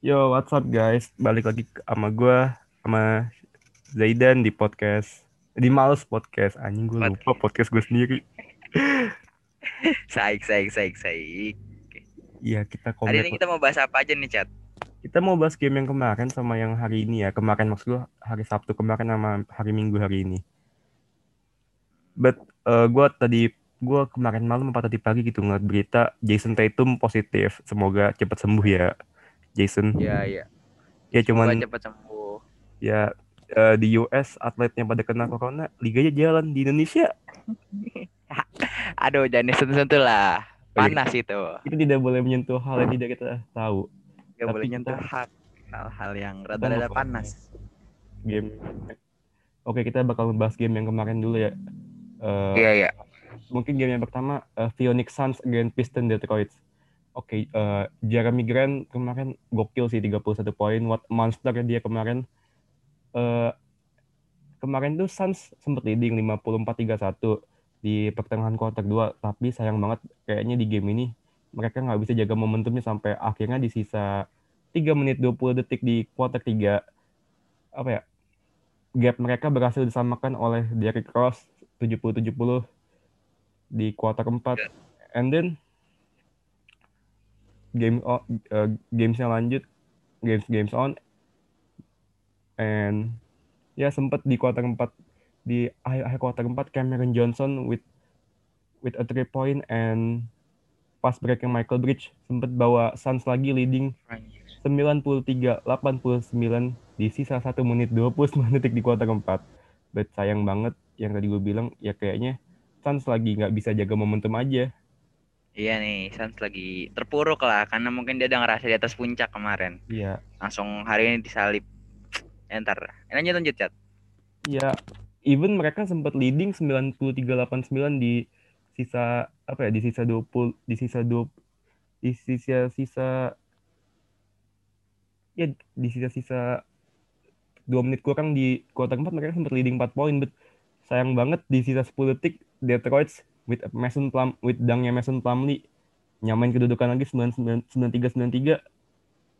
Yo, what's up guys? Balik lagi sama gue, sama Zaidan di podcast, di Males Podcast. Anjing gue lupa podcast gue sendiri. Saik, saik, saik, saik. Iya, kita Hari ini komen. kita mau bahas apa aja nih, Chat? Kita mau bahas game yang kemarin sama yang hari ini ya. Kemarin maksud gue hari Sabtu kemarin sama hari Minggu hari ini. But eh, gue tadi gue kemarin malam apa tadi pagi gitu ngeliat berita Jason Tatum positif. Semoga cepat sembuh ya, Jason. Ya, ya. Ya Semoga cuman cepat sembuh. ya eh, di US atletnya pada kena corona, liganya jalan di Indonesia Aduh, jangan disentuh-sentuh lah. Panas itu. kita tidak boleh menyentuh hal yang tidak kita tahu Gak Tapi boleh nyentuh kita- hak hal-hal yang rada-rada panas. game oke kita bakal membahas game yang kemarin dulu ya Eh, Iya, iya. mungkin game yang pertama eh, Phoenix Suns against Pistons Detroit oke eh, Jeremy Grant kemarin gokil sih 31 poin. What monster dia kemarin. Eh, kemarin tuh Suns sempat leading 54-31 di pertengahan kuarter 2 tapi sayang banget kayaknya di game ini mereka nggak bisa jaga momentumnya sampai akhirnya di sisa 3 menit 20 detik di kuarter 3 apa ya? Gap mereka berhasil disamakan oleh Derrick Rose 70-70 di kuarter 4 and then game eh, gamesnya lanjut games games on and ya sempat di kuarter 4 di akhir akhir kuarter 4 Cameron Johnson with with a three point and pas break yang Michael Bridge sempat bawa Suns lagi leading 93 89 di sisa 1 menit 29 detik di kuarter 4 but sayang banget yang tadi gue bilang ya kayaknya Suns lagi nggak bisa jaga momentum aja Iya nih, Suns lagi terpuruk lah karena mungkin dia udah ngerasa di atas puncak kemarin. iya Langsung hari ini disalip. Ya, ntar. Eh, Lanjut lanjut, Chat. ya even mereka sempat leading 93-89 di sisa apa ya di sisa 20 di sisa 20 di sisa sisa ya di sisa-sisa 2 menit kurang di kuarter 4 mereka sempat leading 4 poin but sayang banget di sisa 10 detik Detroit with Mason Plum with dangnya Mason Plumlee nyamain kedudukan lagi 93-93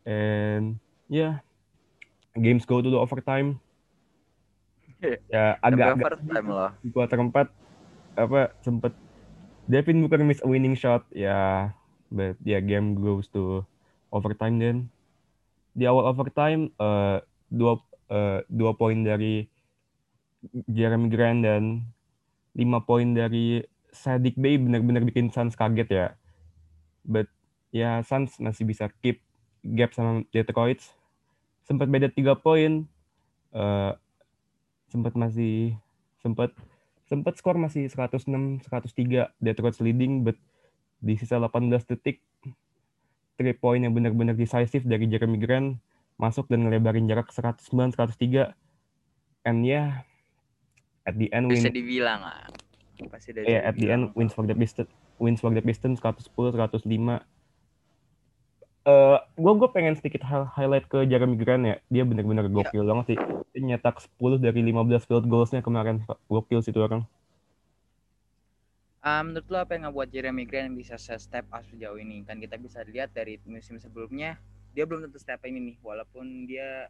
and ya yeah, games go to the overtime. Ya agak Sampai agak overtime loh. di kuarter 4 apa sempet Devin Booker miss a winning shot. Ya but ya game goes to overtime then. Di awal overtime eh, dua eh, dua poin dari Jeremy Grant dan lima poin dari Sadiq Bey benar-benar bikin Suns kaget ya. But ya Suns masih bisa keep gap sama Detroit sempat beda tiga poin. Eh sempat masih sempat sempat skor masih 106 103 Detroit leading but di sisa 18 detik 3 poin yang benar-benar decisive dari Jeremy Grant masuk dan ngelebarin jarak 109 103 and ya at the end win. Bisa dibilang lah. Pasti udah yeah, at the end wins for the Pistons wins for the Pistons 110 105 eh gue gue pengen sedikit hi- highlight ke Jeremy Grant ya. Dia benar-benar gokil banget sih. Dia nyetak 10 dari 15 field goalsnya kemarin. Gokil sih itu orang. Ah, menurut lo apa yang ngebuat Jeremy Grant bisa step up sejauh ini? Kan kita bisa lihat dari musim sebelumnya dia belum tentu step ini nih, walaupun dia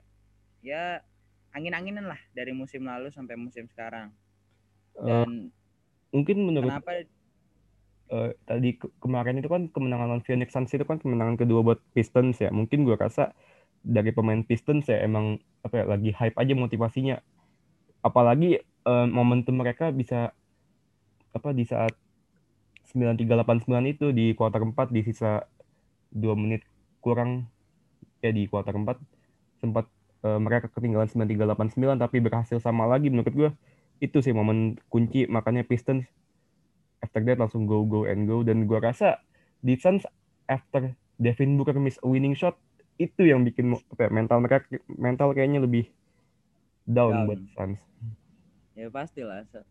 ya angin-anginan lah dari musim lalu sampai musim sekarang. Eh, Dan mungkin menurut kenapa eh, tadi ke- kemarin itu kan kemenangan lawan Phoenix Suns itu kan kemenangan kedua buat Pistons ya. Mungkin gua rasa dari pemain Pistons ya emang apa ya lagi hype aja motivasinya. Apalagi eh, momentum mereka bisa apa di saat 9389 itu di kuarter 4 di sisa 2 menit kurang ya di kuarter 4 sempat eh, mereka ketinggalan 9389 tapi berhasil sama lagi menurut gua itu sih momen kunci makanya Pistons after that langsung go go and go dan gua rasa di Suns after Devin Booker miss a winning shot itu yang bikin apa ya, mental mereka mental kayaknya lebih down, Down. buat Suns. ya pastilah se-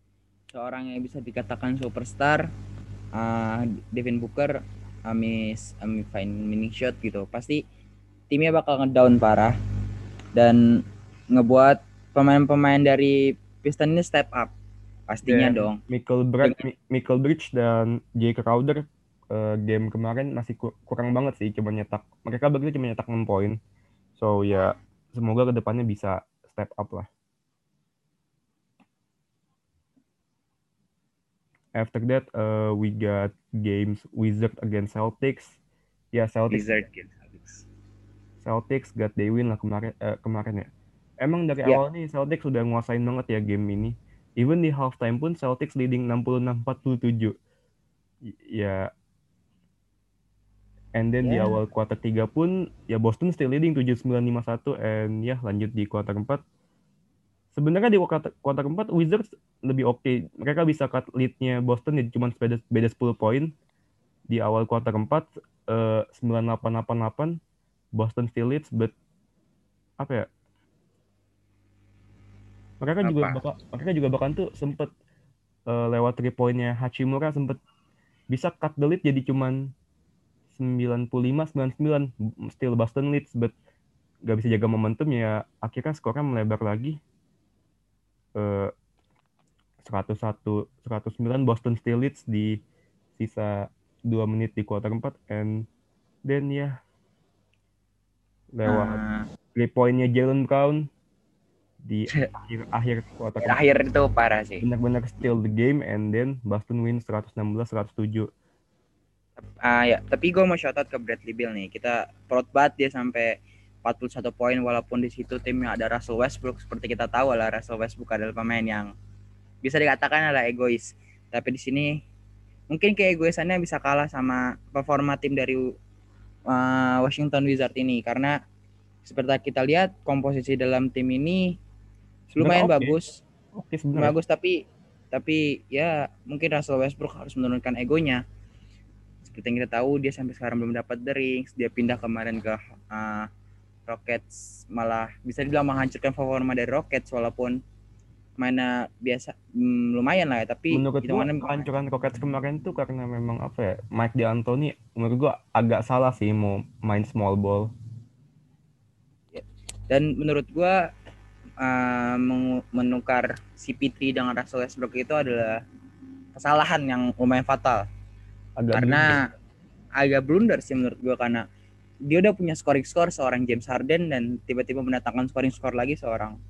seorang yang bisa dikatakan superstar ah, Devin Booker amis amis fine winning shot gitu pasti timnya bakal ngedown parah dan ngebuat pemain-pemain dari Piston ini step up pastinya Dan dong Michael Bridge, Michael Bridge dan Jay Crowder eh, game kemarin masih ku- kurang banget sih cuma nyetak mereka berdua cuma nyetak 6 poin So ya semoga ke depannya bisa step up lah. After that, uh, we got games Wizard against Celtics. Ya Celtics. Wizard against Celtics. Celtics got they win lah kemarin uh, kemarin ya. Emang dari Yeah. awal nih Celtics sudah nguasain banget ya game ini. Even di halftime pun Celtics leading 66-47. Y- Ya. And then di Yeah. awal kuarter 3 pun ya Boston still leading 79-51 and ya lanjut di kuarter 4. Sebenarnya di kuarter, kuarter 4 Wizards lebih oke. Mereka bisa cut lead-nya Boston ya cuma beda, beda 10 poin. Di awal kuarter 4 eh 9888 Boston still leads but apa ya? Mereka juga Apa? bakal mereka juga bahkan tuh sempet eh, lewat 3 poinnya Hachimura sempet bisa cut the lead jadi cuman 95 99 still Boston leads but gak bisa jaga momentum ya akhirnya skornya melebar lagi. Eh 101 109 Boston still leads di sisa 2 menit di kuarter 4 and then ya lewat Nah, 3 poinnya Jalen Brown di akhir akhir kuarter terakhir itu parah sih. benar-benar steal the game and then Boston win 116 107 Ah ya, tapi gue mau shout out ke Bradley Beal nih. Kita proud banget dia sampai 41 poin walaupun di situ timnya ada Russell Westbrook seperti kita tahu lah Russell Westbrook adalah pemain yang bisa dikatakan adalah egois. Tapi di sini mungkin keegoisannya bisa kalah sama performa tim dari uh, Washington Wizard ini karena seperti kita lihat komposisi dalam tim ini lumayan Oke. bagus. Oke sebenarnya. Bagus tapi tapi ya mungkin Russell Westbrook harus menurunkan egonya. Seperti yang kita tahu dia sampai sekarang belum dapat the rings. Dia pindah kemarin ke uh, Rockets. Malah bisa dibilang menghancurkan performa dari Rockets walaupun mainnya biasa hmm, lumayan lah ya tapi menurut gua kehancuran Rockets kemarin tuh karena memang apa ya Mike D'Antoni menurut gua agak salah sih mau main small ball. Dan menurut gua uh, menukar CP3 dengan Russell Westbrook itu adalah kesalahan yang lumayan fatal agak karena agak blunder sih menurut gua karena dia udah punya scoring score seorang James Harden dan tiba-tiba mendatangkan scoring score lagi seorang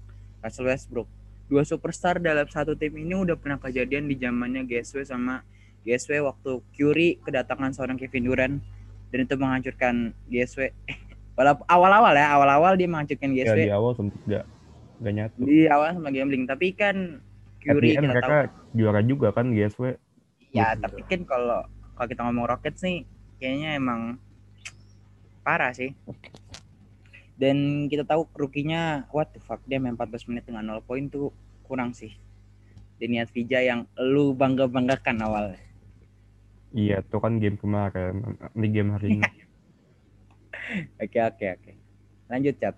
Russell Westbrook. Dua superstar dalam satu tim ini udah pernah kejadian di zamannya GSW sama GSW waktu Curry kedatangan seorang Kevin Durant dan itu menghancurkan GSW. Walaupun awal-awal ya, awal-awal dia menghancurkan ya GSW di awal sempet gak gak nyatu di awal sama gambling, tapi kan Curry kita mereka tahu juara juga kan GSW Ya, Gitu. tapi kan kalau kalau kita ngomong Rockets nih kayaknya emang parah sih. Dan kita tahu rukinya what the fuck dia main 14 menit dengan 0 poin tuh kurang sih. Deniat Vija yang lu bangga-banggakan awalnya. iya tuh kan game kemarin di game hari ini Oke oke oke. Lanjut chat.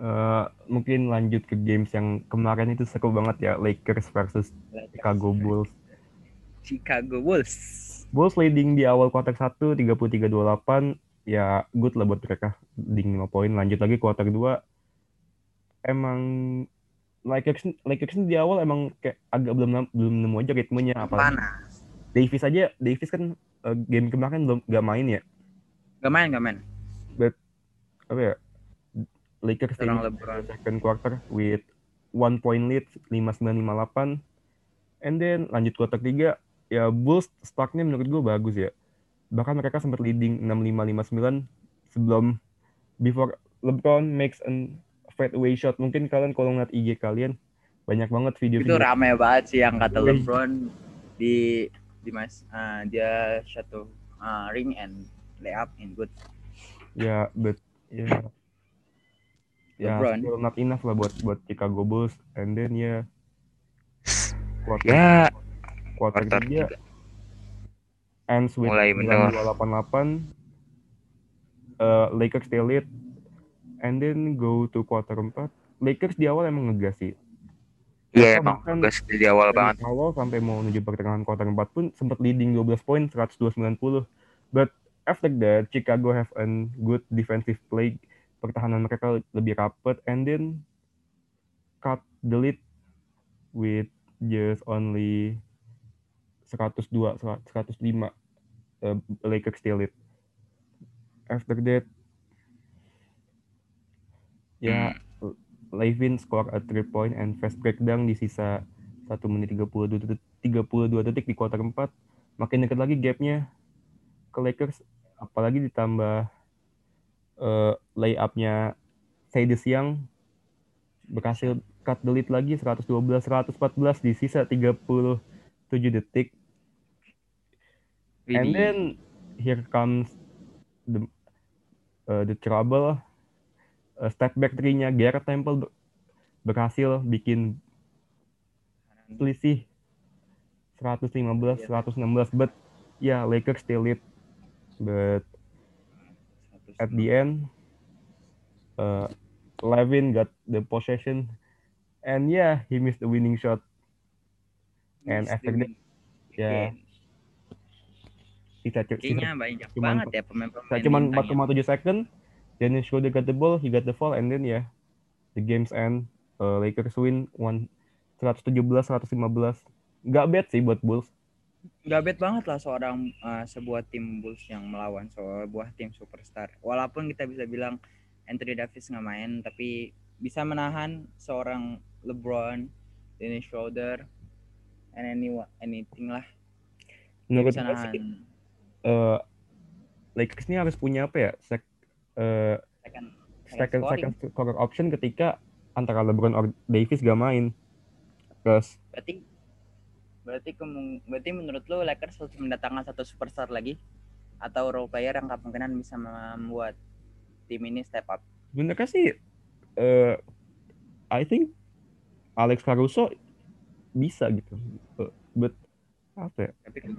Eh, mungkin lanjut ke games yang kemarin itu seru banget ya Lakers versus Chicago Bulls. Chicago Bulls. Bulls leading di awal kuarter 1 33-28 ya good lah buat mereka leading 5 poin. Lanjut lagi kuarter 2 emang Lakers Lakers di awal emang kayak agak belum belum nemu aja ritmenya apa. Davis aja Davis kan eh, game kemarin belum gak main ya? Gak main gak main. apa ya Lakers Seorang leading LeBron. second quarter with one point lead 59-58 and then lanjut kuarter 3 ya Bulls startnya menurut gue bagus ya bahkan mereka sempat leading 65-59 sebelum before LeBron makes an fadeaway shot mungkin kalian kalau ngeliat IG kalian banyak banget Itu video-video rame banget sih yang kata Wih. LeBron di di mas ah, dia shot to ah, ring and lay up in good. ya but ya ya LeBron. still not enough lah buat buat Chicago Bulls. And then ya. Quarter Ya, quarter quarter 3 tiga. ends with Mulai menurun. 9288 uh, Lakers still lead and then go to quarter 4 Lakers di awal emang ngegas sih. Iya Mereka emang bahkan gas di awal banget. awal sampai mau menuju pertengahan kuarter 4 pun sempat leading 12 poin 102-90 but after that Chicago have a good defensive play pertahanan mereka lebih rapet. And then cut the lead with just only 102 105 uh, Lakers still lead after that ya Levin score a three point and fast breakdown di sisa 1 menit 32 detik, 32 detik di kuarter 4 makin dekat lagi gapnya ke Lakers apalagi ditambah uh, layupnya Sadis Young berhasil cut the lead lagi 112 114 di sisa 37 detik. And then here comes the uh, the trouble. Uh, step back three-nya Garrett Temple berhasil bikin selisih 115 116 but ya yeah, Lakers still lead but at the end uh, Levin got the possession. And yeah he missed the winning shot. And after that ya sisa kayaknya banyak cuman, banget ya pemain-pemain cuman 4,7 second Dennis Schroeder got the ball he got the fall and then ya yeah, the games end. Uh, Lakers win one 117 115 nggak bad sih buat Bulls nggak bad banget lah seorang uh, sebuah tim Bulls yang melawan sebuah tim superstar. Walaupun kita bisa bilang Anthony Davis nggak main tapi bisa menahan seorang LeBron Dennis Schroeder and any anything lah. Menurut bisa nahan. uh, Lakers ini harus punya apa ya sek, uh, second second second scorer option ketika antara LeBron or Davis gak main. Terus berarti berarti berarti menurut lo Lakers harus mendatangkan satu superstar lagi? Atau role player yang kemungkinan bisa membuat tim ini step up? Sebenarnya sih uh, I think Alex Caruso bisa gitu. Uh, but apa ya? Tapi kan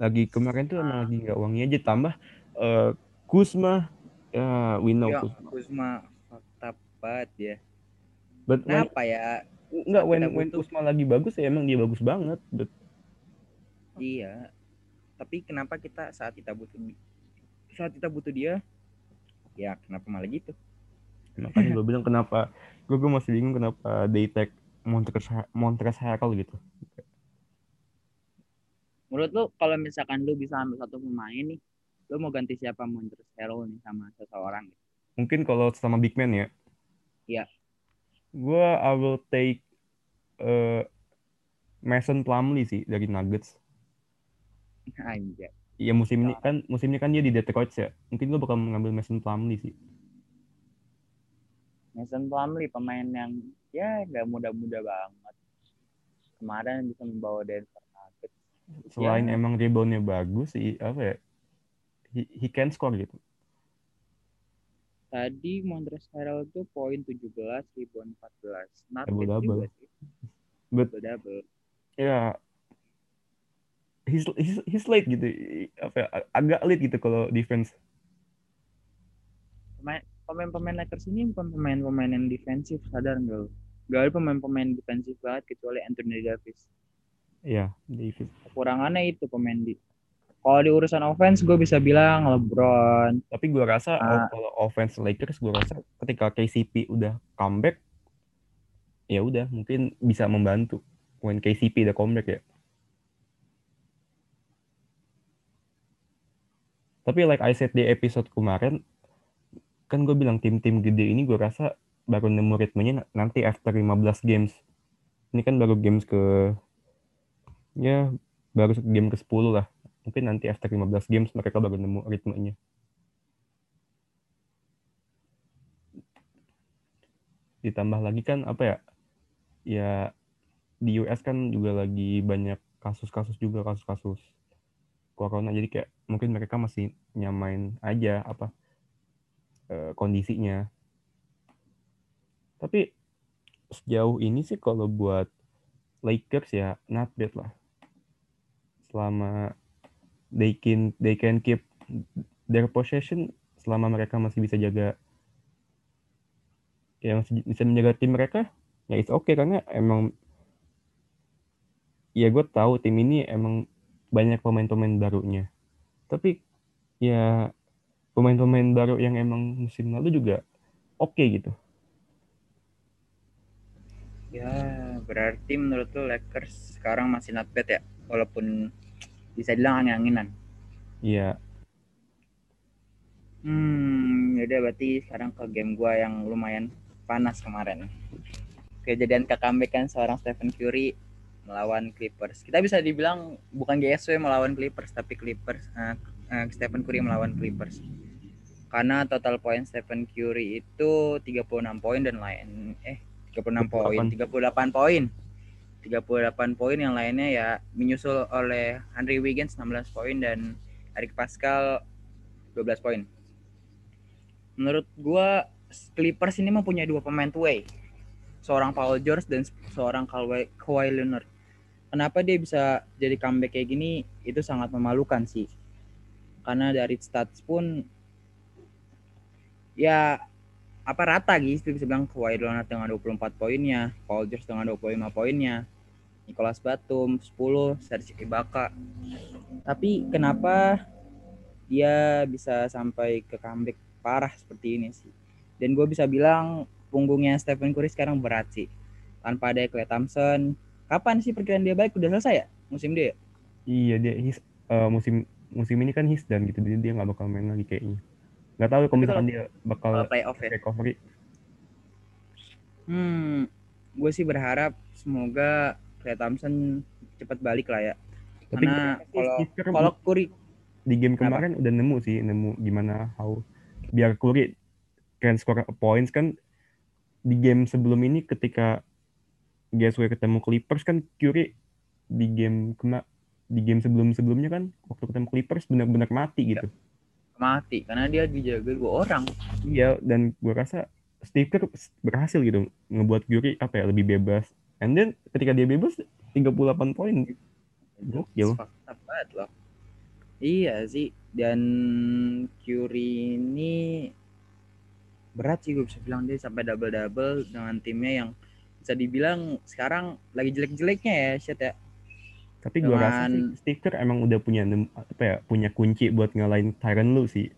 lagi kemarin tuh emang lagi nggak wangi aja tambah uh, Kuzma ya we know ya, Kuzma, Kuzma fakta banget ya But Kenapa when, ya? Enggak, when, when Kuzma lagi bagus ya emang dia bagus banget. But... Iya. Tapi kenapa kita saat kita butuh saat kita butuh dia, ya kenapa malah gitu? Makanya gue bilang kenapa, gue, gue masih bingung kenapa they take Montrezl Montrezl Harrell gitu menurut lu kalau misalkan lu bisa ambil satu pemain nih lu mau ganti siapa Montrezl Harrell nih sama seseorang mungkin kalau sama big man ya iya gue I will take uh, Mason Plumlee sih dari Nuggets Anjay. Iya musim ini kan musim ini kan dia di Detroit ya. Mungkin gue bakal mengambil Mason Plumlee sih. Mason Plumlee pemain yang ya gak muda-muda banget. Kemarin bisa membawa Denver selain ya. emang reboundnya bagus sih apa ya he, he can score gitu tadi Montrezl Harrell tuh poin 17 rebound 14 not double double juga sih but double, double. ya yeah, he's, he's, he's late gitu apa ya, agak late gitu kalau defense pemain pemain-pemain Lakers ini bukan pemain-pemain yang defensif sadar nggak Gak ada pemain-pemain defensif banget kecuali Anthony Davis Iya, Davis. Kekurangannya itu pemain di. Kalau di urusan offense gue bisa bilang LeBron. Tapi gue rasa uh, kalau offense Lakers gue rasa ketika KCP udah comeback ya udah mungkin bisa membantu when KCP udah comeback ya. Tapi like I said di episode kemarin kan gue bilang tim-tim gede ini gue rasa baru nemu ritmenya nanti after 15 games. Ini kan baru games ke ya baru game ke 10 lah mungkin nanti after 15 games mereka baru nemu ritmenya. Ditambah lagi kan apa ya ya di US kan juga lagi banyak kasus-kasus juga kasus-kasus corona. Jadi kayak mungkin mereka masih nyamain aja apa e, kondisinya. Tapi sejauh ini sih kalau buat Lakers ya not bad lah. Selama they can they can keep their possession selama mereka masih bisa jaga. Yang bisa menjaga tim mereka ya it's okay karena emang ya gue tahu tim ini emang banyak pemain-pemain barunya. Tapi ya pemain-pemain baru yang emang musim lalu juga oke okay gitu. Ya berarti menurut lo Lakers sekarang masih not bad ya? Walaupun bisa bilang angin-anginan. Iya. Hmm, udah berarti sekarang ke game gua yang lumayan panas kemarin. Kejadian kecomebackan seorang Stephen Curry melawan Clippers. Kita bisa dibilang bukan GSW melawan Clippers, tapi Clippers uh, uh, Stephen Curry melawan Clippers. Karena total poin Stephen Curry itu 36 poin dan lain eh 36 poin, 38 poin. 38 poin yang lainnya ya menyusul oleh Henry Wiggins 16 poin dan Eric Pascal 12 poin. Menurut gua Clippers ini mempunyai dua pemain two-way. Seorang Paul George dan seorang Kawhi, Kawhi Leonard. Kenapa dia bisa jadi comeback kayak gini? Itu sangat memalukan sih. Karena dari stats pun ya apa rata gitu bisa bilang Kawhi Leonard dengan 24 poinnya, Paul George dengan 25 poinnya, Nicholas Batum 10, Serge Ibaka. Tapi kenapa dia bisa sampai ke comeback parah seperti ini sih? Dan gue bisa bilang punggungnya Stephen Curry sekarang berat sih. Tanpa ada Clay Thompson. Kapan sih perkiraan dia balik? Udah selesai ya musim dia? Iya dia his uh, musim musim ini kan his dan gitu dia dia nggak bakal main lagi kayaknya. Nggak tahu kalau misalkan dia bakal playoff ya. recovery. Hmm, gue sih berharap semoga Clay Thompson cepat balik lah ya. Tapi Karena kalau kalau Curry di game kemarin Apa? udah nemu sih nemu gimana how biar Curry can score points kan di game sebelum ini ketika GSW ketemu Clippers kan Curry di game kena di game sebelum sebelumnya kan waktu ketemu Clippers benar-benar mati gitu mati karena dia dijaga dua orang iya dan gue rasa Steve Kerr berhasil gitu ngebuat Curry apa ya lebih bebas and then ketika dia bebas 38 poin. Gokil. Banget loh. Iya sih dan Curry ini berat sih gue bisa bilang dia sampai double double dengan timnya yang bisa dibilang sekarang lagi jelek-jeleknya ya shit ya. Tapi gue rasa sih stiker emang udah punya apa ya punya kunci buat ngalahin Tyron lu sih.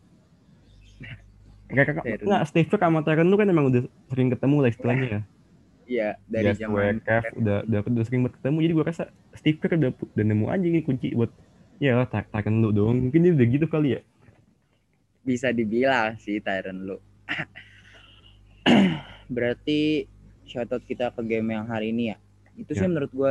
Kayak nggak Steve sama Tyron lu kan emang udah sering ketemu lah istilahnya ya. Iya, dari yes, zaman Kev udah, udah udah sering ketemu. Jadi gue rasa Steve Kerr udah, udah nemu aja nih kunci buat ya lah Tyron lu dong. Mungkin dia udah gitu kali ya. Bisa dibilang sih Tyron lu. berarti shoutout kita ke game yang hari ini ya itu ya. sih menurut gue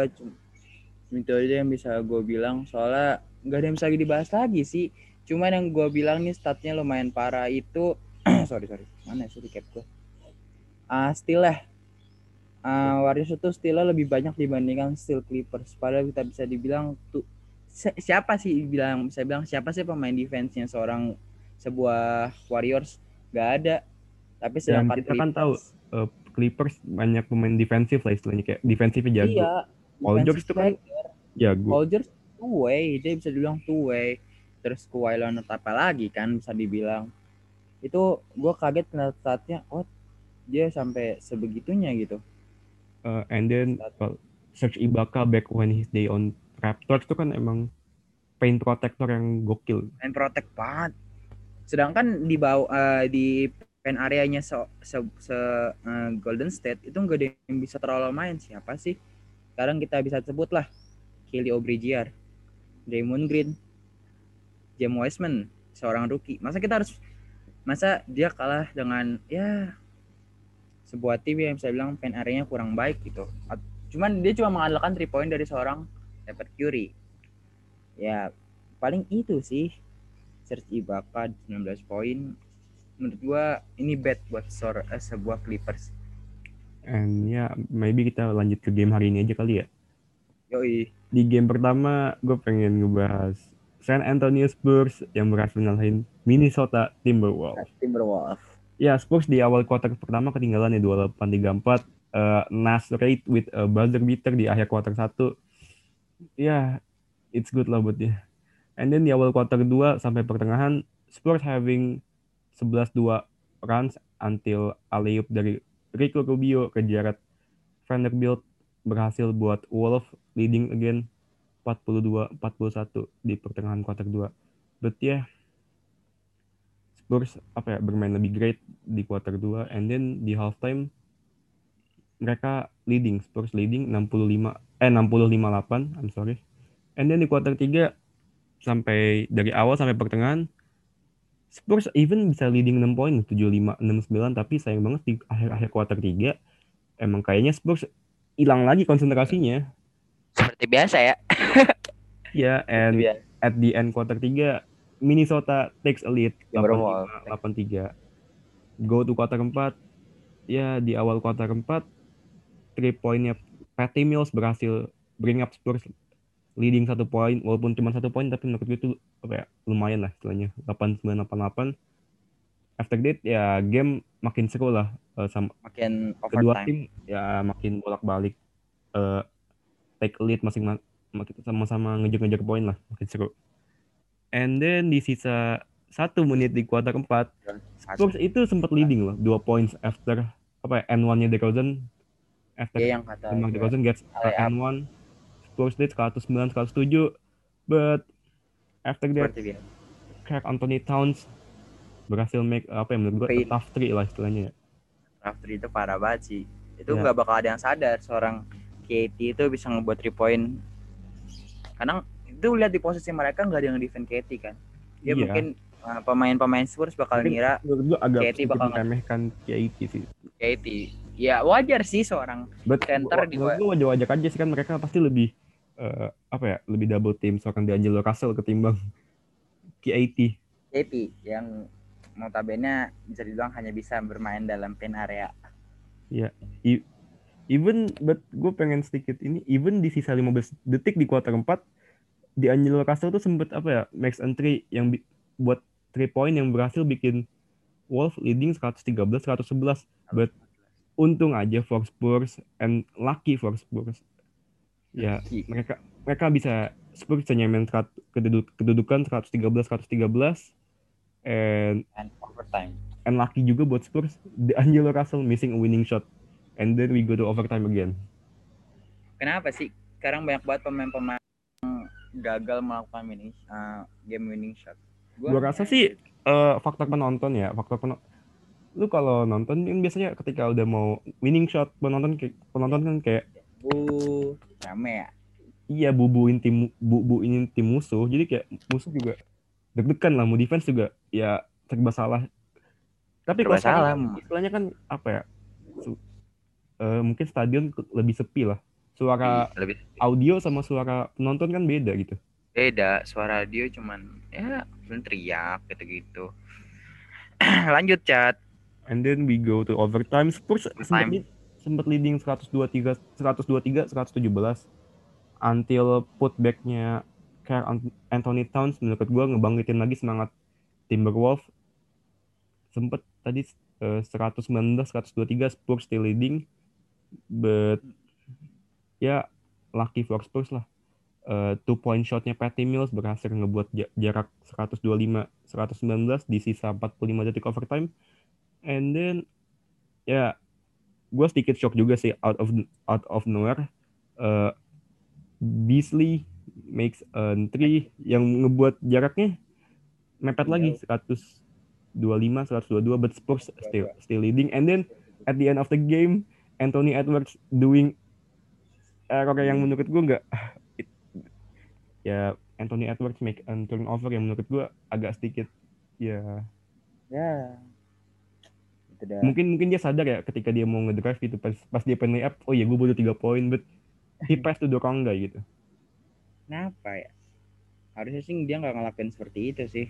itu aja yang bisa gue bilang soalnya nggak ada yang bisa dibahas lagi sih cuman yang gue bilang nih statnya lumayan parah itu sorry sorry mana sih di cap gue uh, still lah uh, Warriors itu stillnya lebih banyak dibandingkan still Clippers padahal kita bisa dibilang tuh siapa sih bilang bisa bilang siapa sih pemain defense-nya seorang sebuah Warriors gak ada tapi sedangkan kita kan tahu uh, Clippers banyak pemain defensif lah istilahnya kayak defensifnya jago. Iya. Paul George itu kan jago. Paul George two way, dia bisa dibilang two way. Terus Kawhi Leonard apa lagi kan bisa dibilang. Itu gue kaget kena saatnya, oh dia sampai sebegitunya gitu. Uh, and then well, Serge Ibaka back when his day on Raptors itu kan emang paint protector yang gokil. Paint protect banget. Sedangkan di bawah uh, di pen areanya se, se, se uh, Golden State itu nggak ada yang bisa terlalu main siapa sih sekarang kita bisa sebut lah Kelly Obrigiar Draymond Green James Wiseman seorang rookie masa kita harus masa dia kalah dengan ya sebuah tim yang bisa bilang pen areanya kurang baik gitu cuman dia cuma mengandalkan three point dari seorang Stephen Curry ya paling itu sih Serge Ibaka 19 poin menurut gua ini bad buat sor uh, sebuah Clippers. And ya, yeah, maybe kita lanjut ke game hari ini aja kali ya. Yoi. Di game pertama, gue pengen ngebahas San Antonio Spurs yang berhasil ngalahin Minnesota Timberwolves. Timberwolves. Ya, Spurs di awal kuarter pertama ketinggalan ya 28-34. Uh, Nas Raid with a buzzer beater di akhir kuarter 1. Ya, yeah, it's good lah buat dia. And then di awal kuarter 2 sampai pertengahan, Spurs having 11-2 runs until alley dari Rico Rubio ke Jared Vanderbilt berhasil buat Wolf leading again 42-41 di pertengahan kuarter 2. But yeah, Spurs apa ya bermain lebih great di kuarter 2 and then di halftime mereka leading Spurs leading 65 eh 65-8 I'm sorry. And then di kuarter 3 sampai dari awal sampai pertengahan Spurs even bisa leading 6 poin 75 69 tapi sayang banget di akhir-akhir kuarter 3 emang kayaknya Spurs hilang lagi konsentrasinya. Seperti biasa ya. Ya, yeah, and at the end quarter 3 Minnesota takes a lead Yang bermol. 85 83. Go to quarter 4 ya di awal kuarter 4 three pointnya Patty Mills berhasil bring up Spurs leading satu poin walaupun cuma satu poin tapi menurut gue itu apa ya lumayan lah istilahnya. 8988 after that ya game makin seru lah uh, sama Makin kedua tim ya makin bolak-balik uh, take lead masing makin sama-sama ngejar-ngejar poin lah makin seru and then di sisa satu menit di kuarter keempat Spurs itu sempat leading loh dua points after apa ya N1 nya DeRozan after Iya yang kata gua. DeRozan gets Layup. N1 Spurs lead 109 107 but after that. Craig Anthony Towns berhasil make apa ya menurut gue tough three lah istilahnya Rafter itu parah banget sih. Itu Ya. nggak bakal ada yang sadar seorang KT itu bisa ngebuat 3 point. Karena itu lihat di posisi mereka nggak ada yang defend KT kan. Ya Iya. mungkin uh, pemain-pemain Spurs bakal Mungkin ngira sedikit bakal meremehkan KIT sih KT. Ya wajar sih seorang but Center di gue wajar-wajar aja sih kan mereka pasti lebih eh, apa ya lebih double team seorang D'Angelo Russell ketimbang KIT KT yang notabene bisa dibilang hanya bisa bermain dalam pen area. even but gue pengen sedikit ini even di sisa 15 detik di kuarter 4 di Angelo Russell tuh sempet apa ya max entry yang buat 3 point yang berhasil bikin Wolf leading 113 111 but untung aja for Spurs and lucky for Spurs. Ya mereka mereka bisa Spurs bisa serat- keduduk, kedudukan 113 113 and And overtime. and lucky juga buat Spurs the Angelo Russell missing a winning shot. And then we go to overtime again. Kenapa sih? Sekarang banyak banget pemain-pemain gagal melakukan winning uh, game winning shot. Gua rasa sih eh, faktor penonton ya faktor penonton lu kalau nonton kan biasanya ketika udah mau winning shot penonton penonton kan kayak uh rame ya. iya bubuin tim bubuin tim musuh jadi kayak musuh juga deg-degan lah mau defense juga ya serba salah tapi kalau salah. kan istilahnya kan apa ya su- eh, mungkin stadion lebih sepi lah suara lebih audio sama suara penonton kan beda gitu. Beda suara dia cuman ya belum teriak gitu-gitu. Lanjut chat. And then we go to overtime. Spurs sempat lead- sempat leading 123 123 117 until putbacknya Ant- Anthony Towns menurut gua ngebangkitin lagi semangat Timberwolves. Sempet tadi eh, 119 123 Spurs still leading. But ya lucky for Spurs lah. Eh, two point shotnya Patty Mills berhasil ngebuat ja- jarak 125 119 di sisa 45 detik overtime. And then ya gue sedikit shock juga sih out of out of nowhere eh, Beasley makes a three yang ngebuat jaraknya mepet lagi 125 122 but Spurs still still leading. And then at the end of the game Anthony Edwards doing error yang menurut gue nggak ya Anthony Edwards make a turnover yang menurut gue agak sedikit ya. Ya. Dah. Mungkin mungkin dia sadar ya ketika dia mau ngedrive gitu pas pas dia pengen up oh ya gue butuh tiga poin but he passed to the wrong guy gitu. Kenapa ya? Harusnya sih dia nggak ngelakuin seperti itu sih.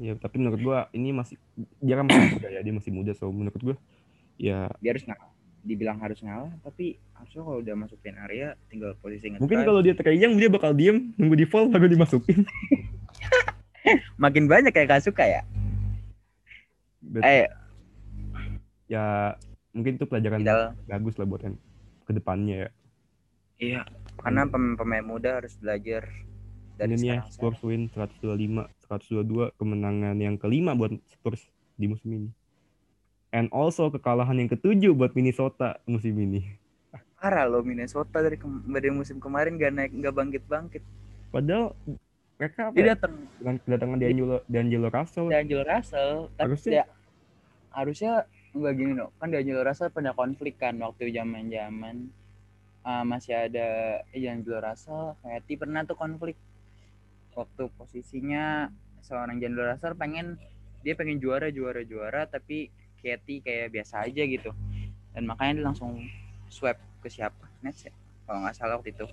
Ya tapi menurut gue ini masih dia kan masih muda ya dia masih muda so menurut gue ya dia harus ngalah dibilang harus ngalah tapi harusnya kalau udah masuk pen area tinggal posisi mungkin ngedrive. kalau dia terkayang dia bakal diem nunggu di foul baru dimasukin. Makin banyak kayak Kasuka ya? But, eh. Ya mungkin itu pelajaran tinggal. bagus lah buat yang ke depannya ya. Iya karena pemain-pemain muda harus belajar dari dan ya Spurs win 125 122 kemenangan yang kelima buat Spurs di musim ini and also kekalahan yang ketujuh buat Minnesota musim ini. Parah loh Minnesota dari dari musim kemarin gak naik nggak bangkit bangkit padahal mereka apa dia ya, datang dengan kedatangan D'Angelo D'Angelo Russell. D'Angelo Russell tapi Harusnya- ya, harusnya nggak gini loh kan D'Angelo Russell pernah konflik kan waktu zaman zaman masih ada D'Angelo Russell Fatty pernah tuh konflik. Waktu posisinya seorang D'Angelo Russell pengen dia pengen juara juara juara tapi Katie kayak biasa aja gitu. Dan makanya dia langsung swap ke siapa? Nets ya? Kalau nggak salah waktu itu.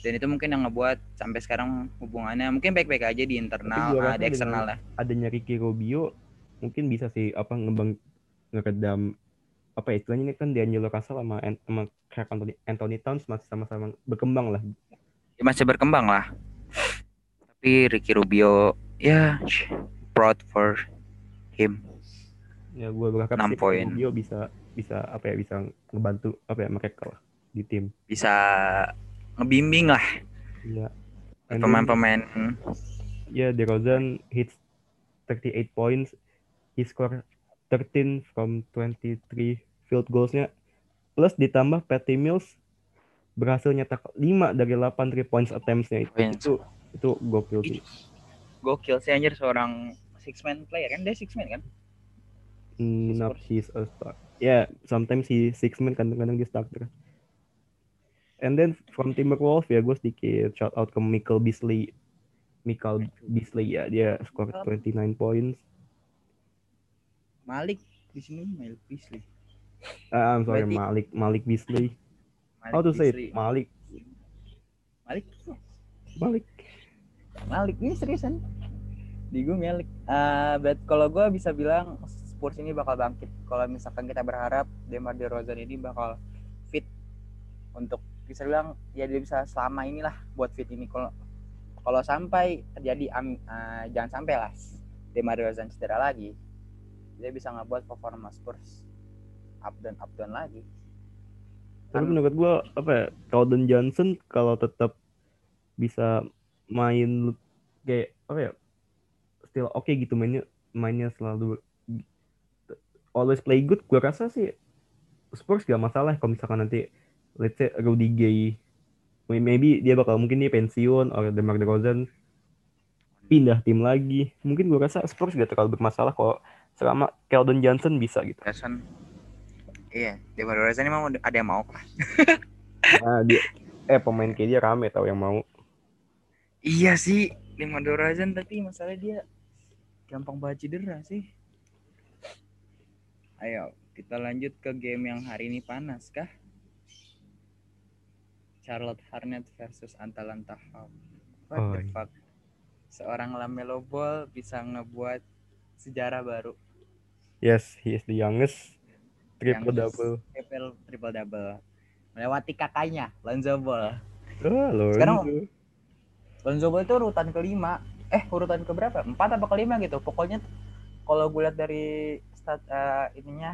Dan itu mungkin yang ngebuat sampai sekarang hubungannya mungkin baik-baik aja di internal gua ah, di eksternal lah. adanya Ricky Rubio mungkin bisa sih apa ngebang ngeredam apa ya istilahnya ini kan D'Angelo Russell sama sama Karl Anthony, Anthony Towns masih sama-sama berkembang lah. Ya, masih berkembang lah. Tapi Ricky Rubio ya proud for him ya gue berharap sih poin. Rubio bisa bisa apa ya bisa ngebantu apa ya mereka lah di tim bisa ngebimbing lah ya pemain-pemain Ya, DeRozan hits 38 points. He score 13 from 23 field goals-nya. Plus ditambah Patty Mills berhasil nyetak 5 dari 8 3 points attempts-nya itu. Points. Itu itu gokil sih. gokil sih anjir seorang six man player kan dia six man kan Not scores. he's a star. Yeah, sometimes he six man kadang-kadang dia starter. And then from Timberwolves ya gue sedikit shout out ke Michael Beasley. Michael Beasley ya dia score 29 points. Malik di sini Malik Beasley Ah, I'm sorry Berarti- Malik Malik Beasley. Malik How to say it? Malik. Malik Malik. Malik ini seriusan di gue Malik uh, but kalau gue bisa bilang Spurs ini bakal bangkit kalau misalkan kita berharap Demar Derozan ini bakal fit untuk bisa bilang ya dia bisa selama inilah buat fit ini kalau kalau sampai terjadi uh, jangan sampai lah Demar Derozan cedera lagi dia bisa ngebuat performa Spurs up dan up down lagi Tapi Kan- menurut gua apa ya? Calden Johnson kalau tetap bisa main kayak apa ya? Still oke gitu mainnya mainnya selalu always play good. Gua rasa sih Spurs gak masalah kalau misalkan nanti let's say Rudy Gay maybe dia bakal mungkin dia pensiun atau DeMar DeRozan pindah tim lagi. Mungkin gua rasa Spurs gak terlalu bermasalah kalau selama Keldon Johnson bisa gitu. Derozan iya Demar Derozan mau ada yang mau kah Nah, dia eh pemain kayak dia rame tau yang mau. Iya sih, lima Dorazan tapi masalah dia gampang banget cedera sih. Ayo, kita lanjut ke game yang hari ini panas kah? Charlotte Hornets versus Atalanta Hawks. What Oh, the fuck? Seorang Lamelo Ball bisa ngebuat sejarah baru. Yes, he is the youngest. Triple Youngest. double. Triple triple double. Melewati kakaknya, Lonzo Ball. Oh, Lonzo. Sekarang Lonzo Ball itu urutan kelima. Eh, urutan ke berapa? Empat apa kelima gitu. Pokoknya kalau gue lihat dari eh, ininya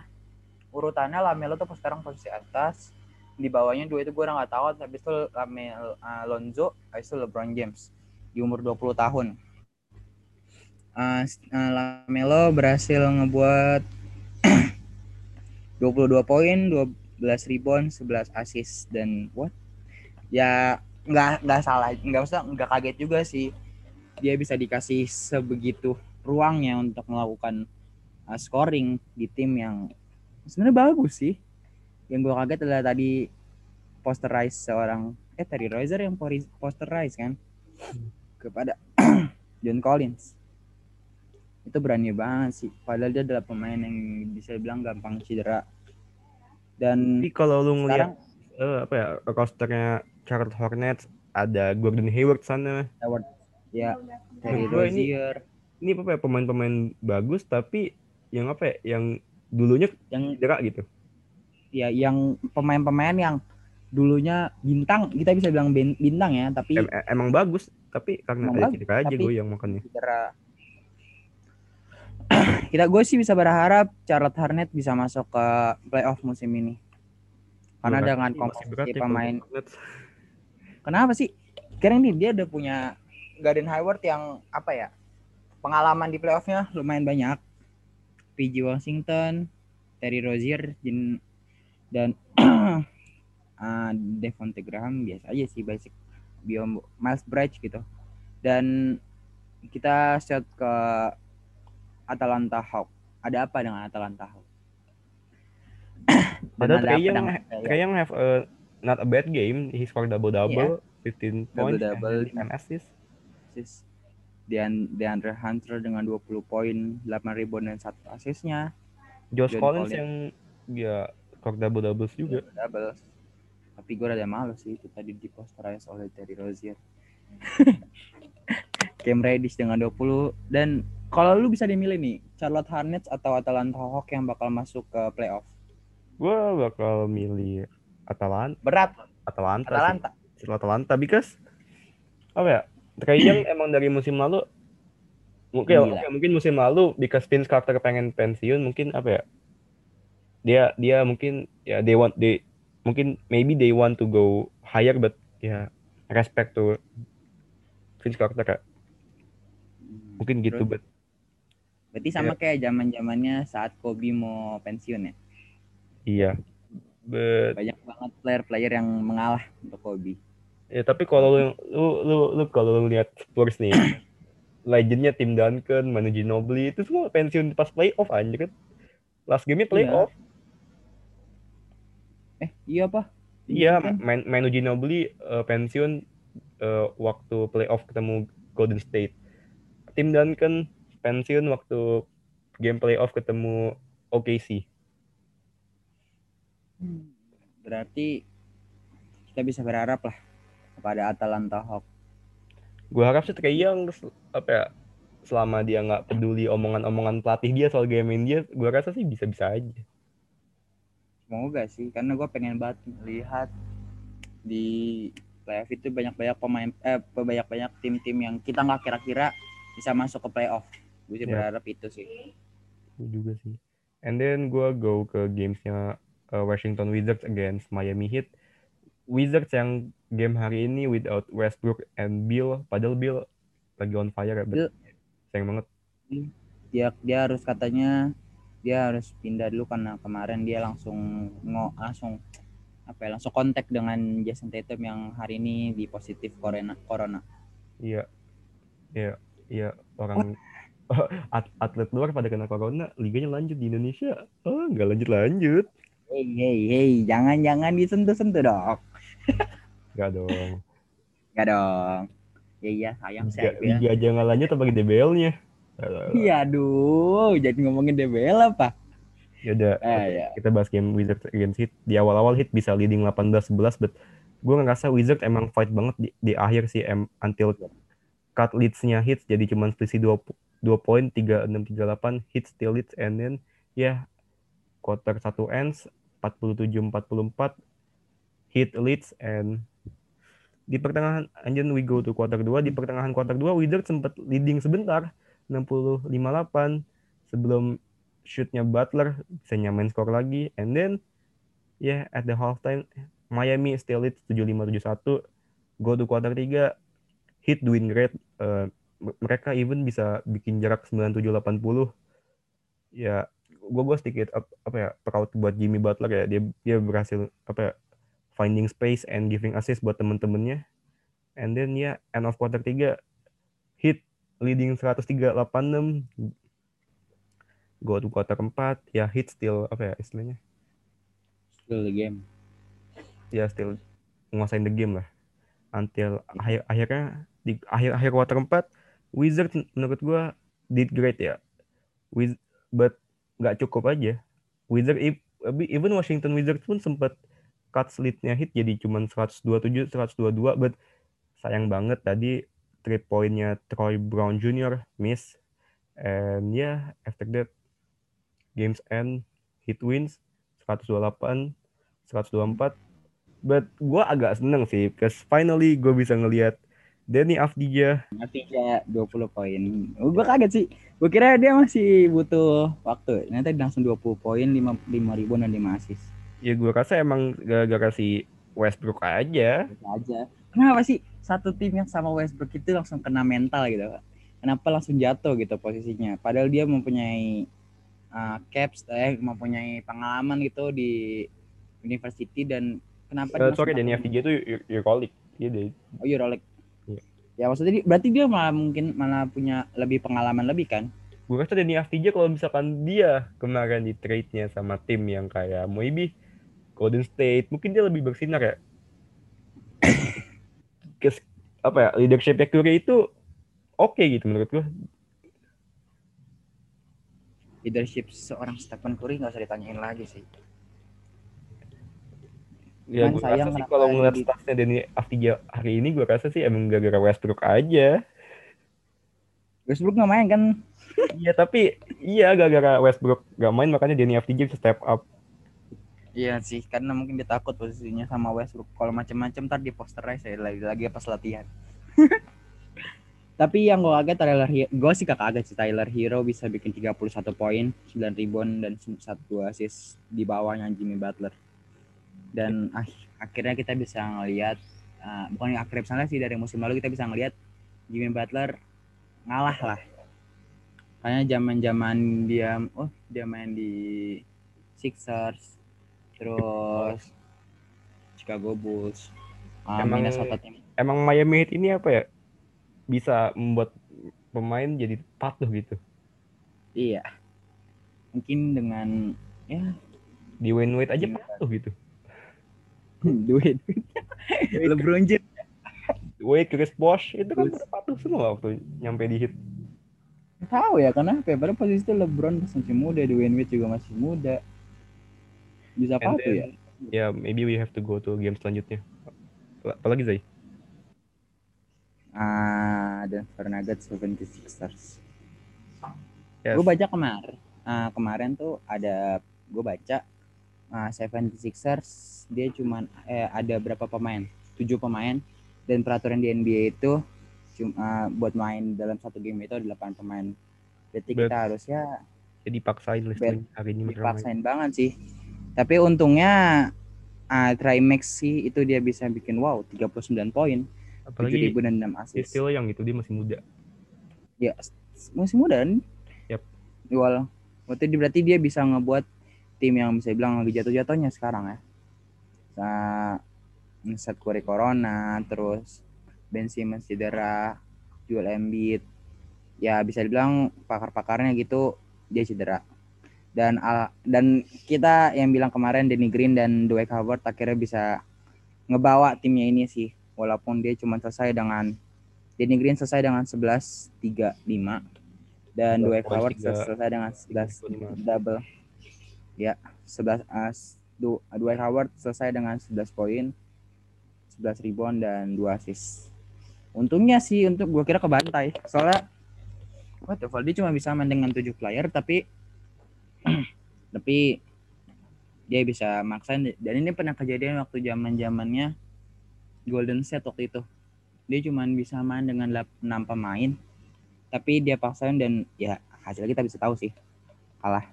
urutannya Lamelo tuh sekarang posisi atas. Di bawahnya dua itu gue nggak tahu. Habis itu Lamelo, eh, Lonzo, itu LeBron James di umur 20 tahun. S- eh, Lamelo berhasil ngebuat 22 poin, 12 rebound, 11 assist dan what? Ya nggak nggak salah nggak usah nggak kaget juga sih dia bisa dikasih sebegitu ruangnya untuk melakukan uh, scoring di tim yang sebenarnya bagus sih. Yang gue kaget adalah tadi posterize seorang eh tadi Royzer yang posterize kan? Kepada John Collins. Itu berani banget sih. Padahal dia adalah pemain yang bisa bilang gampang cedera. Dan Tapi kalau lu ngeliat eh, apa ya rosternya Charlotte Hornets ada Gordon Hayward sana. ya Terry gua ini- Rozier. Ini apa ya pemain-pemain bagus tapi yang apa ya yang dulunya yang cedera gitu. ya yang pemain-pemain yang dulunya bintang kita bisa bilang bin- bintang ya tapi Em- em- emang bagus tapi karena ada bagus, cedera aja tapi- gue yang makannya. cedera. Kita gue sih bisa berharap Charlotte Hornet bisa masuk ke playoff musim ini. Karena Berat dengan komposisi pemain kenapa sih? Sekarang nih dia udah punya Garden Hayward yang apa ya pengalaman di playoffnya lumayan banyak PG Washington Terry Rozier Jin- dan uh, Devonte Graham biasa aja sih basic Biom Miles Bridge gitu dan kita shot ke Atalanta Hawk ada apa dengan Atalanta Hawk Padahal apa Young, Trae Young have a not a bad game. He scored double double, 15 points, Double-double. and 10 assists. Sis. DeAndre Hunter dengan 20 poin, 8 rebound dan 1 asisnya. Josh John Collins Collins. yang ya kok double doubles juga. Double. Tapi gue rada males sih itu tadi di posterize oleh Terry Rozier. Cam Reddish dengan 20 dan kalau lu bisa dimilih nih Charlotte Hornets atau Atlanta Hawks yang bakal masuk ke playoff. Gue bakal milih Atalanta. Berat Atalanta. Atalanta. Still Atalanta because apa ya? Trae Young emang dari musim lalu mungkin oke, mungkin musim lalu because Vince Carter pengen pensiun mungkin apa ya? Dia dia mungkin ya they want they mungkin maybe they want to go higher but ya respect to Vince Carter ya. mungkin gitu Terus, but Berarti sama kayak zaman-zamannya saat Kobe mau pensiun ya. iya but Banyak banget player-player yang mengalah untuk Kobe. Ya tapi kalau lu lu lu, lu kalau lu lihat Spurs nih, legendnya Tim Duncan, Manu Ginobili itu semua pensiun pas playoff anjir kan. Last game-nya playoff. Eh, iya apa? Iya, Kan? Man- Manu Ginobili eh, pensiun eh, waktu playoff ketemu Golden State. Tim Duncan pensiun waktu game playoff ketemu OKC. Berarti kita bisa berharap lah kepada Atalanta Hawks. Gue harap sih Trae Young apa ya selama dia nggak peduli omongan-omongan pelatih dia soal game dia, gue rasa sih bisa-bisa aja. Semoga sih, karena gue pengen banget melihat di playoff itu banyak-banyak pemain, eh banyak-banyak tim-tim yang kita nggak kira-kira bisa masuk ke playoff. Gue sih Ya. berharap itu sih. Gue juga sih. And then gue go ke gamesnya uh, Washington Wizards against Miami Heat. Wizards yang game hari ini without Westbrook and Bill, padahal Bill lagi on fire ya. Bill- Sayang banget. Dia dia harus katanya dia harus pindah dulu karena kemarin dia langsung ngo langsung apa ya langsung kontak dengan Jason Tatum yang hari ini di positif corona corona. Iya, iya, iya orang at- atlet luar pada kena corona, liganya lanjut di Indonesia. Oh, nggak lanjut lanjut. Hey hey hey, jangan jangan disentuh-sentuh dong. Nggak dong. Gak dong. Ya iya sayang sih Liga, liga aja nggak lanjut apa DBL-nya. Iya aduh, jadi ngomongin DBL apa? Ya udah, Eh ya. kita bahas game Wizards against Heat. Di awal-awal Heat bisa leading 18-11, but gue ngerasa Wizards emang fight banget di, di akhir sih, em, until cut leads-nya Heat jadi cuma selisih 2, 2 poin, 36-38, Heat still leads, and then ya quarter 1 ends, 47-44, Heat leads, and di pertengahan, then we go to quarter 2, di pertengahan quarter 2, Wizards sempat leading sebentar, 65-8, sebelum shootnya Butler bisa nyamain skor lagi. And then yeah, at the halftime Miami still lead 75-71 go to quarter 3 hit doing great Eh, m- mereka even bisa bikin jarak 97-80 ya gue gue sedikit ap- apa ya proud buat Jimmy Butler ya. Dia dia berhasil apa ya finding space and giving assist buat temen-temennya. And then ya end of quarter 3 hit leading 103-86 go to quarter 4 ya hit still apa ya istilahnya? Still the game. ya still nguasain the game lah. Until akhir akhirnya di akhir akhir quarter 4 Wizards menurut gua did great ya. Wiz but nggak cukup aja. Wizard even Washington Wizards pun sempat cut lead-nya hit jadi cuman 127 122 but sayang banget tadi three point-nya Troy Brown Jr. miss and yeah after that games end hit wins 128 124 but gue agak seneng sih because finally gue bisa ngelihat Danny Avdija Nanti ya 20 poin. Oh, gue kaget sih. Gue kira dia masih butuh waktu. Dia langsung 20 poin, 5, 5 ribu dan 5 assist. Ya gue rasa emang gara-gara si Westbrook aja aja. Kenapa sih satu tim yang sama Westbrook itu langsung kena mental gitu? Kenapa langsung jatuh gitu posisinya? Padahal dia mempunyai uh, caps, eh, mempunyai pengalaman gitu di university dan kenapa dia sorry jatuh? Avdija itu Euroleague dia deh Oh Euroleague. Iya. Ya maksudnya berarti dia malah mungkin malah punya lebih pengalaman lebih kan? gue rasa Danny Avdija kalau misalkan dia kemarin di trade-nya sama tim yang kayak maybe Golden State mungkin dia lebih bersinar ya. Kes, apa ya leadership Curry itu oke okay gitu menurut gue leadership seorang Stephen Curry nggak usah ditanyain lagi sih. Ya gue rasa sih kalau ngeliat di... statsnya Denny Avdija hari ini gue rasa sih emang gara-gara Westbrook aja. Westbrook nggak main kan? Iya tapi iya gara-gara Westbrook gak main makanya Denny Avdija bisa step up Iya sih, karena mungkin dia takut posisinya sama Westbrook. Kalau macam-macam ntar di posterize ya lagi-lagi pas latihan. Tapi yang gue kaget Tyler Hero, gue sih kakak kaget sih Tyler Hero bisa bikin 31 poin, 9 rebound dan satu assist di bawahnya Jimmy Butler. Dan ah, akhirnya kita bisa ngelihat uh, bukan yang akhirnya misalnya sih dari musim lalu kita bisa ngelihat Jimmy Butler ngalah lah. Karena zaman-zaman dia oh dia main di Sixers, terus Chicago Bulls, uh, emang, Minnesota tim. Emang Miami Heat ini apa ya? bisa membuat pemain jadi patuh gitu. Iya. Mungkin dengan ya di Wayne Wade aja patuh gitu. Wayne Wade. LeBron James. Wade, Chris Bosh itu kan udah patuh semua waktu nyampe di hit. Tahu ya kenapa? Ya? Padahal posisi itu LeBron masih muda, di Wayne Wade juga masih muda. Bisa patuh ya? Ya, yeah, maybe we have to go to game selanjutnya. Apalagi Zay? uh, Denver Nuggets 76ers. Yes. Gue baca kemarin, uh, kemarin tuh ada gue baca uh, 76ers dia cuman eh, ada berapa pemain? Tujuh pemain dan peraturan di NBA itu cuma uh, buat main dalam satu game itu ada 8 pemain. Jadi kita harus ya jadi paksain hari ini dipaksain banget sih. Tapi untungnya uh, Trimax sih itu dia bisa bikin wow 39 poin apalagi 7006 assist. Still yang itu dia masih muda. Ya, masih muda kan? Yap. Jual. Berarti berarti dia bisa ngebuat tim yang bisa bilang lagi jatuh-jatuhnya sekarang ya. Nah, set Curry Corona, terus Ben Simmons cedera, Joel Embiid. Ya bisa dibilang pakar-pakarnya gitu dia cedera. Dan al dan kita yang bilang kemarin Danny Green dan Dwight Howard akhirnya bisa ngebawa timnya ini sih walaupun dia cuma selesai dengan Danny Green selesai dengan 11 3 5 dan Dwight Howard selesai dengan 11 double. Ya, 11 as uh, Dwight Howard selesai dengan 11 poin, 11 rebound dan 2 assist. Untungnya sih untuk gua kira kebantai. Soalnya what the dia cuma bisa main dengan 7 player tapi tapi dia bisa maksain dan ini pernah kejadian waktu zaman-zamannya Golden State waktu itu. Dia cuma bisa main dengan 6 pemain. Tapi dia paksain dan ya hasilnya kita bisa tahu sih. Kalah.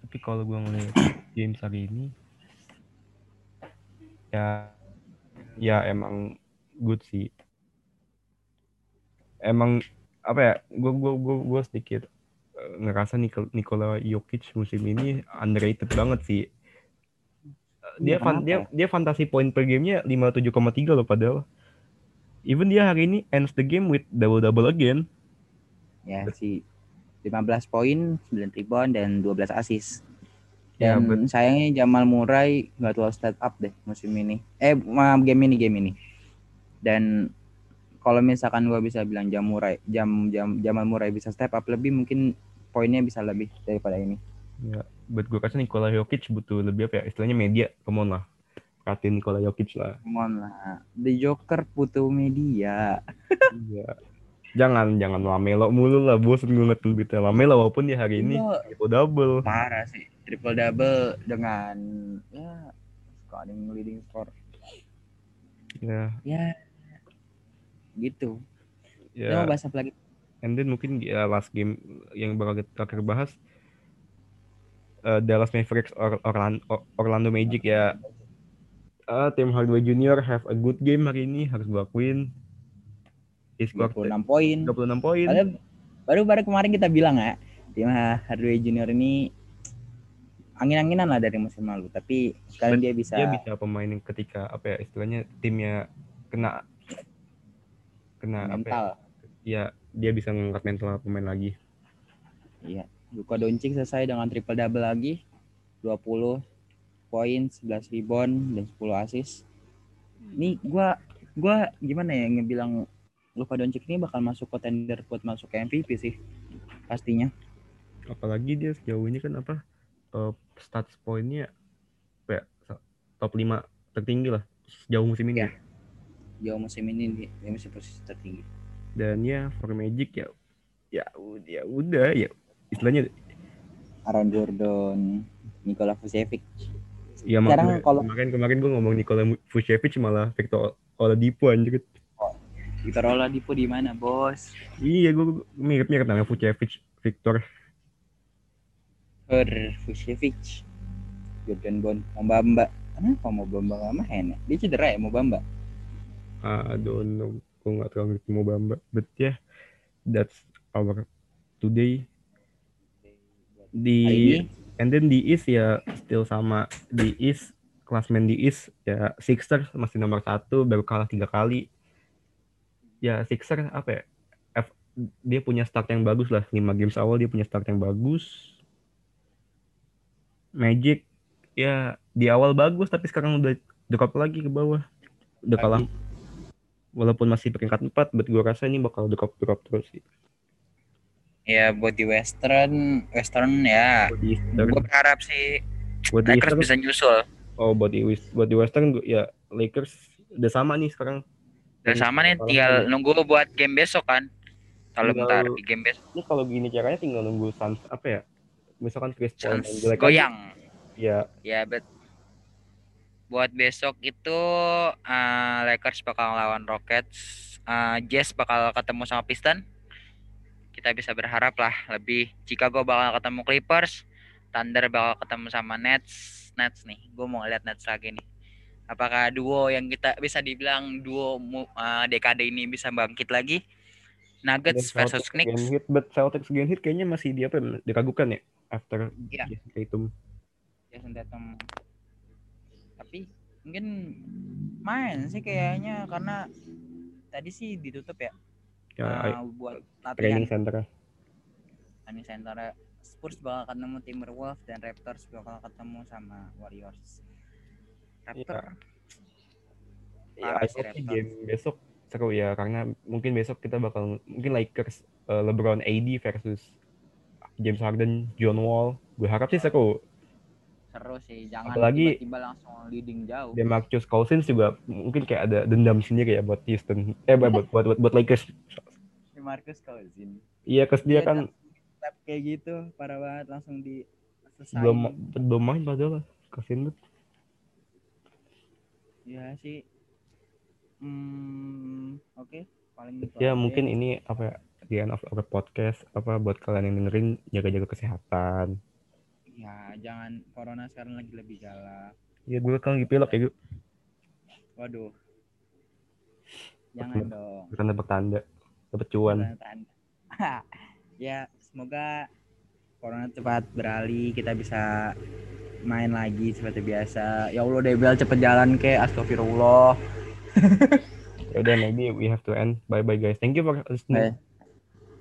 Tapi kalau gue ngeliat James hari ini ya ya emang good sih. Emang apa ya? Gue gue gue gue sedikit ngerasa Nikola Jokic musim ini underrated banget sih dia fan, dia dia fantasi poin per gamenya 57,3 loh padahal. Even dia hari ini ends the game with double double again. Ya sih 15 poin, 9 rebound dan 12 assist. Ya, dan ya, but... sayangnya Jamal Murray nggak terlalu step up deh musim ini. Eh game ini game ini. Dan kalau misalkan gua bisa bilang Jam Murray, jam jam Jamal Murray bisa step up lebih mungkin poinnya bisa lebih daripada ini. Ya, buat gue kasih Nikola Jokic butuh lebih apa ya? Istilahnya media come on lah. Perhatiin Nikola Jokic lah. Come on lah. The Joker butuh media. Iya. Jangan jangan Lamelo mulu lah bosan gue ngeliat gitu Lamelo walaupun dia hari ini triple double parah sih triple double dengan ya scoring leading score ya. Ya. Gitu. Ya. Mau bahas apa lagi and then mungkin ya last game yang bakal kita bahas uh, Dallas Mavericks or Orlando, Orlando Magic ya uh, tim Hardaway Junior have a good game hari ini harus gue akuin. He 26 poin. 26 poin. Baru baru kemarin kita bilang ya, tim Hardaway Junior ini angin-anginan lah dari musim lalu, tapi sekarang dia bisa dia bisa pemain yang ketika apa ya istilahnya timnya kena kena mental. apa ya, ya dia bisa ngangkat mental pemain lagi. Iya. Luka Doncic selesai dengan triple double lagi. 20 poin, 11 rebound dan 10 assist. Ini gua gua gimana ya ngebilang Luka Doncic ini bakal masuk contender buat masuk ke MVP sih pastinya. apalagi dia sejauh ini kan apa uh, stats poinnya ya, sa- top 5 tertinggi lah sejauh musim ini Iya. Jauh musim ini dia, dia masih posisi tertinggi. Dan ya for Magic ya ya ya udah ya istilahnya Aaron Gordon, Nikola Vucevic. ya Sekarang makanya kalau- kemarin kemarin gue ngomong Nikola Vucevic malah Victor Oladipo anjir Victor Oladipo di mana, Bos? iya gue mirip-mirip namanya Vucevic Victor Per Vucevic. Jordan Bond, Mobamba. Kenapa Mobamba nggak main ya? Dia cedera ya Mobamba? I don't know gue gak terlalu ngerti mau bamba. But yeah that's our today. Di and then di East ya still sama. Di East klasmen di East ya Sixers masih nomor satu baru kalah tiga kali. Ya Sixers apa ya? F- dia punya start yang bagus lah. Lima games awal dia punya start yang bagus. Magic ya di awal bagus tapi sekarang udah drop lagi ke bawah. Udah kalah walaupun masih peringkat 4 but gue rasa ini bakal drop drop terus sih ya buat di Western, Western ya. buat Gue berharap sih buat Lakers Eastern bisa nyusul. oh buat di West- buat di Western gua- ya Lakers udah sama nih sekarang Udah sama nih, tinggal nunggu buat game besok kan. Kalau bentar di game besok, ini kalau gini caranya tinggal nunggu Suns apa ya misalkan Chris Paul goyang. ya Ya, bet. Buat besok itu eh, Lakers bakal lawan Rockets, eh, Jazz bakal ketemu sama Piston. Kita bisa berharap lah lebih. Chicago bakal ketemu Clippers, Thunder bakal ketemu sama Nets. Nets nih, gue mau ngeliat Nets lagi nih. Apakah duo yang kita bisa dibilang duo eh, dekade ini bisa bangkit lagi? Nuggets versus Knicks. game hit but Celtics game hit kayaknya masih di apa ya, diragukan ya after Iya. Jason Tatum Jason Tatum mungkin main sih kayaknya karena tadi sih ditutup ya, ya uh, buat training latihan. center training center Spurs bakal ketemu Timberwolves dan Raptors bakal ketemu sama Warriors. Raptor? Ya Parah I sih hope sih Raptors. game besok seru ya karena mungkin besok kita bakal mungkin Lakers uh, LeBron AD versus James Harden John Wall. Gue harap sih seru seru sih jangan Apalagi- tiba-tiba langsung leading jauh. Demarcus Cousins juga mungkin kayak ada dendam sendiri ya buat Houston. Eh buat buat buat, buat Lakers. Marcus Cousins iya kes dia Dia kan Tap kayak gitu parah banget langsung di selesai belum belum main padahal Cousins ya sih. Hmm oke paling itu ya aja. mungkin ini apa ya di end of our podcast. Apa buat kalian yang dengerin jaga-jaga kesehatan ya jangan corona sekarang lagi lebih galak. Ya gue kan lagi pilek ya gue waduh. Jangan dong. Bertanda bertanda dapet cuan. Ya semoga corona cepat beralih kita bisa main lagi seperti biasa. Ya Allah Debel cepet jalan ke astagfirullah. Ya udah maybe we have to end. Bye bye guys. Thank you for listening. Bye.